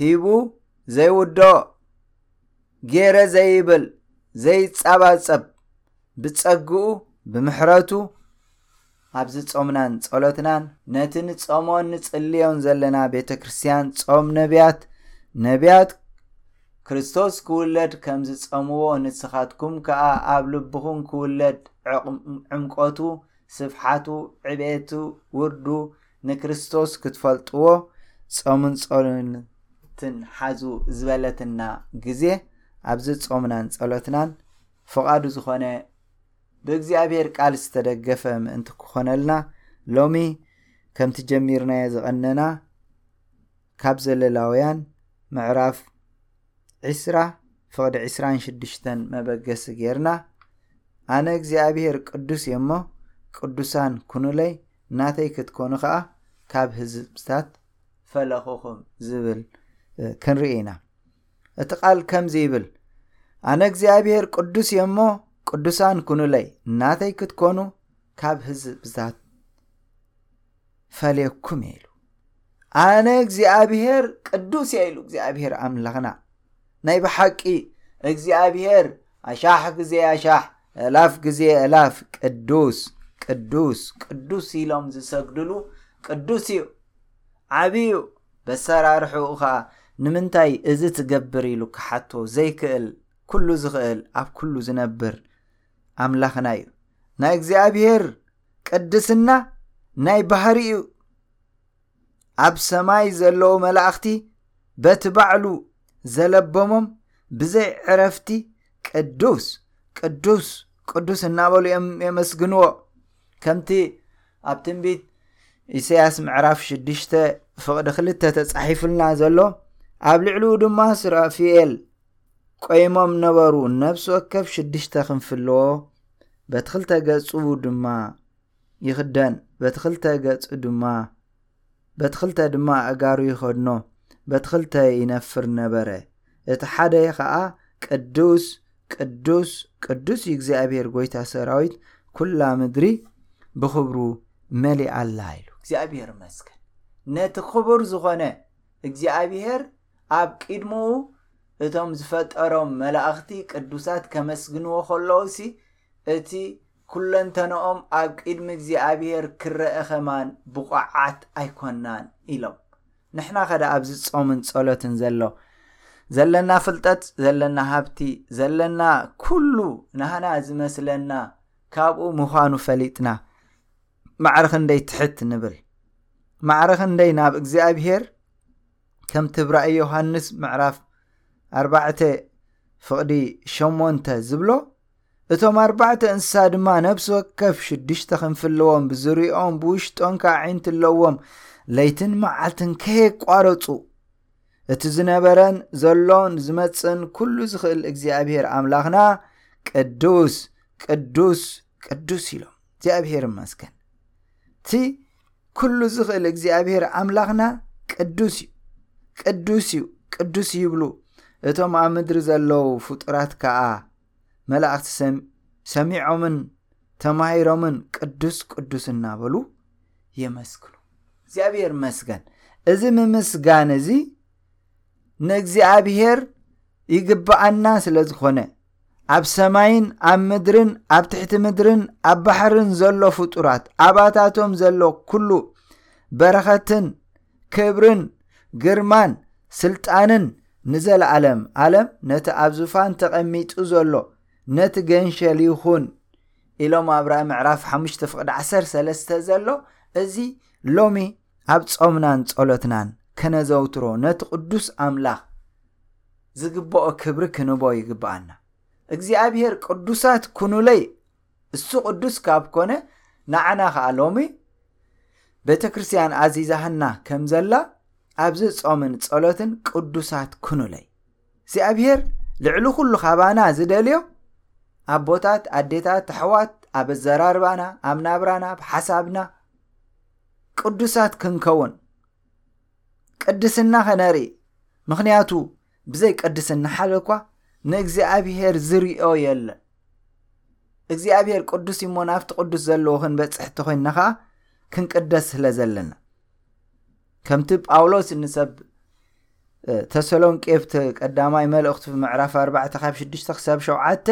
ሂቡ ዘይውድኦ ጌረ ዘይብል ዘይጻባጸብ ብጸግኡ ብምሕረቱ ኣብዚ ጾምናን ጸሎትናን ነቲ ንጾሞን ንጽልዮን ዘለና ቤተ ክርስትያን ጾም ነቢያት ነቢያት ክርስቶስ ክውለድ ከም ዝጸምዎ ንስኻትኩም ከኣ ኣብ ልብኹም ክውለድ ዕምቆቱ ስፍሓቱ ዕቤቱ ውርዱ ንክርስቶስ ክትፈልጥዎ ጾምን ጸሎትን ሓዙ ዝበለትና ግዜ ኣብዚ ጾምናን ጸሎትናን ፍቓዱ ዝኾነ ብእግዚኣብሔር ቃል ዝተደገፈ ምእንቲ ክኾነልና ሎሚ ከምቲ ጀሚርናዮ ዝቐነና ካብ ዘለላውያን ምዕራፍ ዕስራ ፍቕዲ ዕስራን ሽዱሽተን መበገሲ ጌርና ኣነ እግዚኣብሄር ቅዱስ እየ እሞ ቅዱሳን ኩኑለይ ናተይ ክትኮኑ ከዓ ካብ ህዝብታት ፈለኹኹም ዝብል ክንርኢ ኢና እቲ ቃል ከምዚ ይብል ኣነ እግዚኣብሄር ቅዱስ እየ እሞ ቅዱሳን ኩኑለይ ናተይ ክትኮኑ ካብ ህዝብታት ፈሌኩም እየ ኢሉ ኣነ እግዚኣብሄር ቅዱስ እየ ኢሉ እግዚኣብሄር ኣምላኽና ናይ ብሓቂ እግዚኣብሄር ኣሻሕ ግዜ ኣሻሕ እላፍ ግዜ እላፍ ቅዱስ ቅዱስ ቅዱስ ኢሎም ዝሰግድሉ ቅዱስ እዩ ዓብዩ በሰራርሕኡ ከዓ ንምንታይ እዚ ትገብር ኢሉ ክሓቶ ዘይክእል ኩሉ ዝኽእል ኣብ ኩሉ ዝነብር ኣምላኽና እዩ ናይ እግዚኣብሔር ቅድስና ናይ ባህሪ እዩ ኣብ ሰማይ ዘለዉ መላእኽቲ በቲ ባዕሉ ዘለቦሞም ብዘይ ዕረፍቲ ቅዱስ ቅዱስ ቅዱስ እናበሉ እዮም የመስግንዎ ከምቲ ኣብ ትንቢት ኢሳያስ ምዕራፍ ሽዱሽተ ፍቕዲ ክልተ ተጻሒፉልና ዘሎ ኣብ ልዕሊኡ ድማ ስራፊኤል ቆይሞም ነበሩ። ነብሲ ወከፍ ሽዱሽተ ክንፊ ኣለዎ፣ በቲ ክልተ ገጹ ድማ ይኽደን፣ በቲ ክልተ ገጹ ድማ በቲ ክልተ ድማ ኣእጋሩ ይኸድኖ፣ በቲ ክልተ ይነፍር ነበረ። እቲ ሓደ ኸኣ ቅዱስ ቅዱስ ቅዱስ እዩ እግዚኣብሔር ጎይታ ሰራዊት ኩላ ምድሪ ብኽብሩ መሊኣ ኣላ ኢሉ እግዚኣብሔር መስገን ነቲ ክቡር ዝኾነ እግዚኣብሔር ኣብ ቂድሙኡ እቶም ዝፈጠሮም መላእኽቲ ቅዱሳት ከመስግንዎ ከለዉሲ እቲ ኩለንተንኦም ኣብ ቂድሚ እግዚኣብሔር ክረኤ ከማን ብቑዓት ኣይኮናን ኢሎም ንሕና ከዳኣ ኣብዚ ጾምን ጸሎትን ዘሎ ዘለና ፍልጠት ዘለና ሃብቲ ዘለና ኩሉ ናህና ዝመስለና ካብኡ ምዃኑ ፈሊጥና ማዕረ ክንደይ ትሕት ንብል ማዕረ ክንደይ ናብ እግዚኣብሔር ከምቲ ብራእይ ዮሃንስ ምዕራፍ ኣርባዕተ ፍቕዲ ሸሞንተ ዝብሎ እቶም ኣርባዕተ እንስሳ ድማ ነብሲ ወከፍ ሽዱሽተ ክንፊ ኣለዎም ብዝሪኦም ብውሽጦም ከዓ ዓይንቲ ኣለዎም ለይትን መዓልትን ከየቋረፁ እቲ ዝነበረን ዘሎን ዝመፅእን ኩሉ ዝኽእል እግዚኣብሄር ኣምላኽና ቅዱስ ቅዱስ ቅዱስ ኢሎም እግዚኣብሄር ይመስገን እቲ ኩሉ ዝኽእል እግዚኣብሄር ኣምላኽና ቅዱስ እዩ ቅዱስ እዩ ቅዱስ ይብሉ እቶም ኣብ ምድሪ ዘለዉ ፍጡራት ከዓ መላእኽቲ ሰሚዖምን ተማሂሮምን ቅዱስ ቅዱስ እናበሉ የመስግኑ እግዚኣብሄር መስገን እዚ ምምስጋን እዚ ንእግዚኣብሔር ይግብኣና ስለ ዝኾነ ኣብ ሰማይን ኣብ ምድርን ኣብ ትሕቲ ምድርን ኣብ ባሕርን ዘሎ ፍጡራት ኣባታቶም ዘሎ ኩሉ በረኸትን ክብርን ግርማን ስልጣንን ንዘለዓለም ዓለም ነቲ ኣብ ዙፋን ተቐሚጡ ዘሎ ነቲ ገንሸል ይኹን ኢሎም ኣብ ራእይ ምዕራፍ 5 ፍቕዲ 13 ዘሎ እዚ ሎሚ ኣብ ጾምናን ጸሎትናን ከነዘውትሮ ነቲ ቅዱስ ኣምላኽ ዝግብኦ ክብሪ ክንቦ ይግብኣና እግዚኣብሔር ቅዱሳት ኩኑለይ እሱ ቅዱስ ካብ ኮነ ንዓና ከዓ ሎሚ ቤተ ክርስቲያን ኣዚዛህና ከም ዘላ ኣብዚ ጾምን ጸሎትን ቅዱሳት ኩኑለይ እግዚኣብሔር ልዕሊ ኩሉ ካባና ዝደልዮ ኣቦታት ኣዴታት ኣሕዋት ኣብ ኣዘራርባና ኣብ ናብራና ኣብ ሓሳብና ቅዱሳት ክንከውን ቅድስና ከነርኢ ምክንያቱ ብዘይ ቅድስና ሓደ እኳ ንእግዚኣብሄር ዝርኦ የለን እግዚኣብሄር ቅዱስ እሞ ናብቲ ቅዱስ ዘለዎ ክንበፅሕ እንተኮይንና ከዓ ክንቅደስ ስለ ዘለና ከምቲ ጳውሎስ ንሰብ ተሰሎንቄ ቀዳማይ መልእኽቱ ምዕራፍ 4 ካብ 6 ክሳብ 7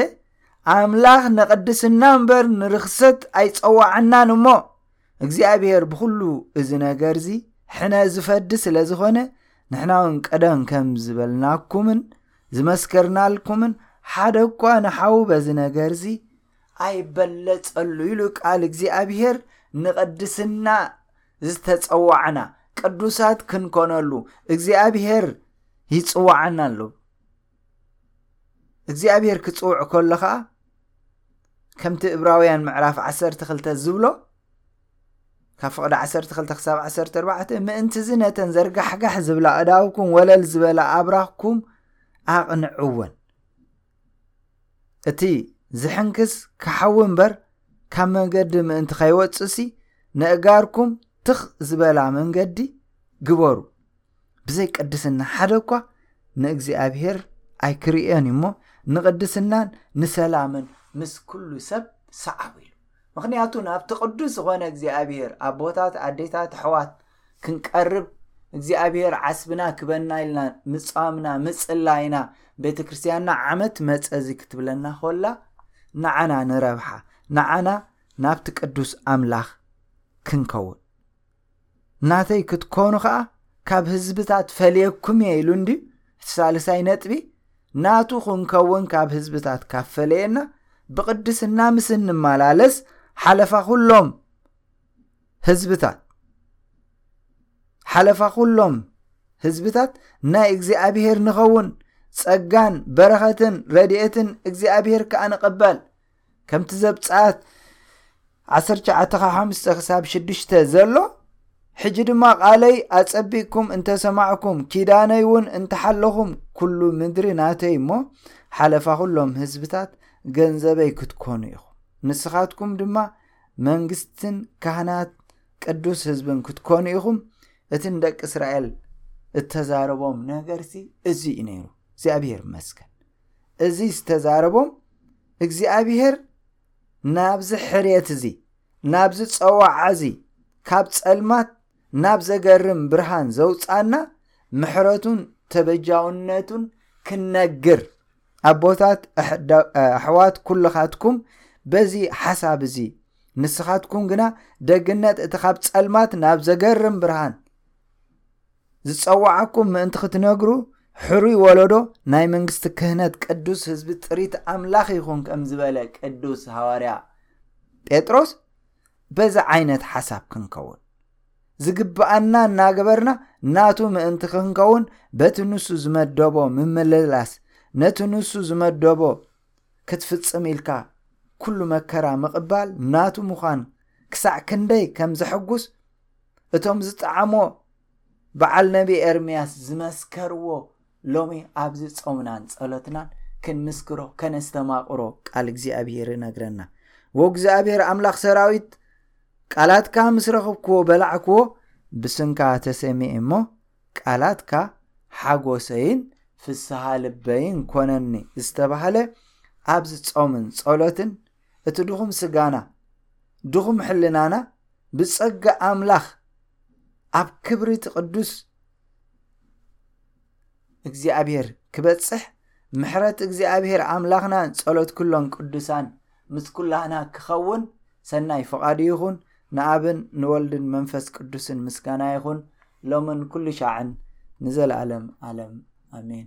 ኣምላኽ ንቕድስና እምበር ንርኽሰት ኣይጸዋዕናን እሞ እግዚኣብሔር ብዅሉ እዚ ነገር እዚ ሕነ ዝፈዲ ስለ ዝኾነ ንሕና እውን ቀደም ከም ዝበልናኩምን ዝመስከርናልኩምን ሓደ እኳ ንሓዉ በዚ ነገር እዚ ኣይበለጸሉ ኢሉ ቃል እግዚኣብሔር ንቕድስና ዝተጸዋዕና ቅዱሳት ክንኮነሉ እግዚኣብሔር ይጽዋዓና ኣሎ እግዚኣብሔር ክጽውዕ ከሎ ኸዓ ከምቲ እብራውያን ምዕራፍ 12 ዝብሎ ካብ ፍቕዲ 12 ክሳብ 14 ምእንቲ እዚ ነተን ዘርጋሕጋሕ ዝብላ እዳውኩም ወለል ዝበላ ኣብራኽኩም ኣቕንዕወን እቲ ዝሕንክስ ክሓዊ እምበር ካብ መንገዲ ምእንቲ ከይወፅሲ ነእጋርኩም ትኽ ዝበላ መንገዲ ግበሩ ብዘይ ቅድስና ሓደ እኳ ንእግዚኣብሔር ኣይክርእዮን እዩ እሞ ንቕድስናን ንሰላምን ምስ ኩሉ ሰብ ሰዓቡ ኢሉ ምክንያቱ ናብቲ ቅዱስ ዝኾነ እግዚኣብሔር ኣቦታት ኣዴታት ኣሕዋት ክንቀርብ እግዚኣብሔር ዓስብና ክበና ኢልና ምፃምና ምፅላይና ቤተ ክርስትያንና ዓመት መፀ እዚ ክትብለና ኮላ ንዓና ንረብሓ ንዓና ናብቲ ቅዱስ ኣምላኽ ክንከውን ናተይ ክትኮኑ ከዓ ካብ ህዝብታት ፈልየኩም እየ ኢሉ እንዲ እቲ ሳልሳይ ነጥቢ ናቱ ክንከውን ካብ ህዝብታት ካብ ፈለየና ብቅድስና ምስ እንመላለስ ሓለፋ ኩሎም ህዝብታት ሓለፋ ኩሎም ህዝብታት ናይ እግዚኣብሄር ንኸውን ጸጋን በረኸትን ረድኤትን እግዚኣብሄር ከዓ ንቕበል ከምቲ ዘብፅኣት 19 ካብ 5 ክሳብ 6 ዘሎ ሕጂ ድማ ቃለይ ኣጸቢቅኩም እንተሰማዕኩም ኪዳነይ እውን እንተሓለኹም ኩሉ ምድሪ ናተይ እሞ ሓለፋ ኩሎም ህዝብታት ገንዘበይ ክትኮኑ ኢኹም ንስኻትኩም ድማ መንግስትን ካህናት ቅዱስ ህዝብን ክትኮኑ ኢኹም እቲ ንደቂ እስራኤል እተዛረቦም ነገርሲ እዚ እዩ ነይሩ እግዚኣብሄር ይመስገን እዚ ዝተዛረቦም እግዚኣብሔር ናብዚ ሕርየት እዚ ናብዚ ጸዋዓ እዚ ካብ ጸልማት ናብ ዘገርም ብርሃን ዘውፃና ምሕረቱን ተበጃውነቱን ክነግር ኣቦታት ኣሕዋት ኩልኻትኩም በዚ ሓሳብ እዚ ንስኻትኩም ግና ደግነት እቲ ካብ ጸልማት ናብ ዘገርም ብርሃን ዝጸዋዓኩም ምእንቲ ክትነግሩ ሕሩይ ወለዶ ናይ መንግስቲ ክህነት ቅዱስ ህዝቢ ጥሪት ኣምላኽ ይኹን ከም ዝበለ ቅዱስ ሃዋርያ ጴጥሮስ በዚ ዓይነት ሓሳብ ክንከውን ዝግብኣና እናገበርና ናቱ ምእንቲ ክንከውን በቲ ንሱ ዝመደቦ ምምልላስ ነቲ ንሱ ዝመደቦ ክትፍጽም ኢልካ ኩሉ መከራ ምቕባል ናቱ ምዃን ክሳዕ ክንደይ ከም ዘሐጉስ እቶም ዝጠዓሞ በዓል ነቢ ኤርምያስ ዝመስከርዎ ሎሚ ኣብዚ ጾምናን ጸሎትናን ክንምስክሮ ከነስተማቕሮ ቃል እግዚኣብሔር ይነግረና ወእግዚኣብሔር ኣምላኽ ሰራዊት ቃላትካ ምስ ረኽብክዎ በላዕክዎ ብስንካ ተሰሚኤ እሞ ቃላትካ ሓጎሰይን ፍስሃ ልበይን ኮነኒ ዝተባህለ ኣብዚ ጾምን ጸሎትን እቲ ድኹም ስጋና ድኹም ሕልናና ብጸጋ ኣምላኽ ኣብ ክብሪ እቲ ቅዱስ እግዚኣብሔር ክበጽሕ ምሕረት እግዚኣብሔር ኣምላኽና ጸሎት ኩሎም ቅዱሳን ምስ ኩላህና ክኸውን ሰናይ ፍቓዱ ይኹን ንኣብን ንወልድን መንፈስ ቅዱስን ምስጋና ይኹን ሎምን ኩሉ ሻዕን ንዘለኣለም ኣለም ኣሜን።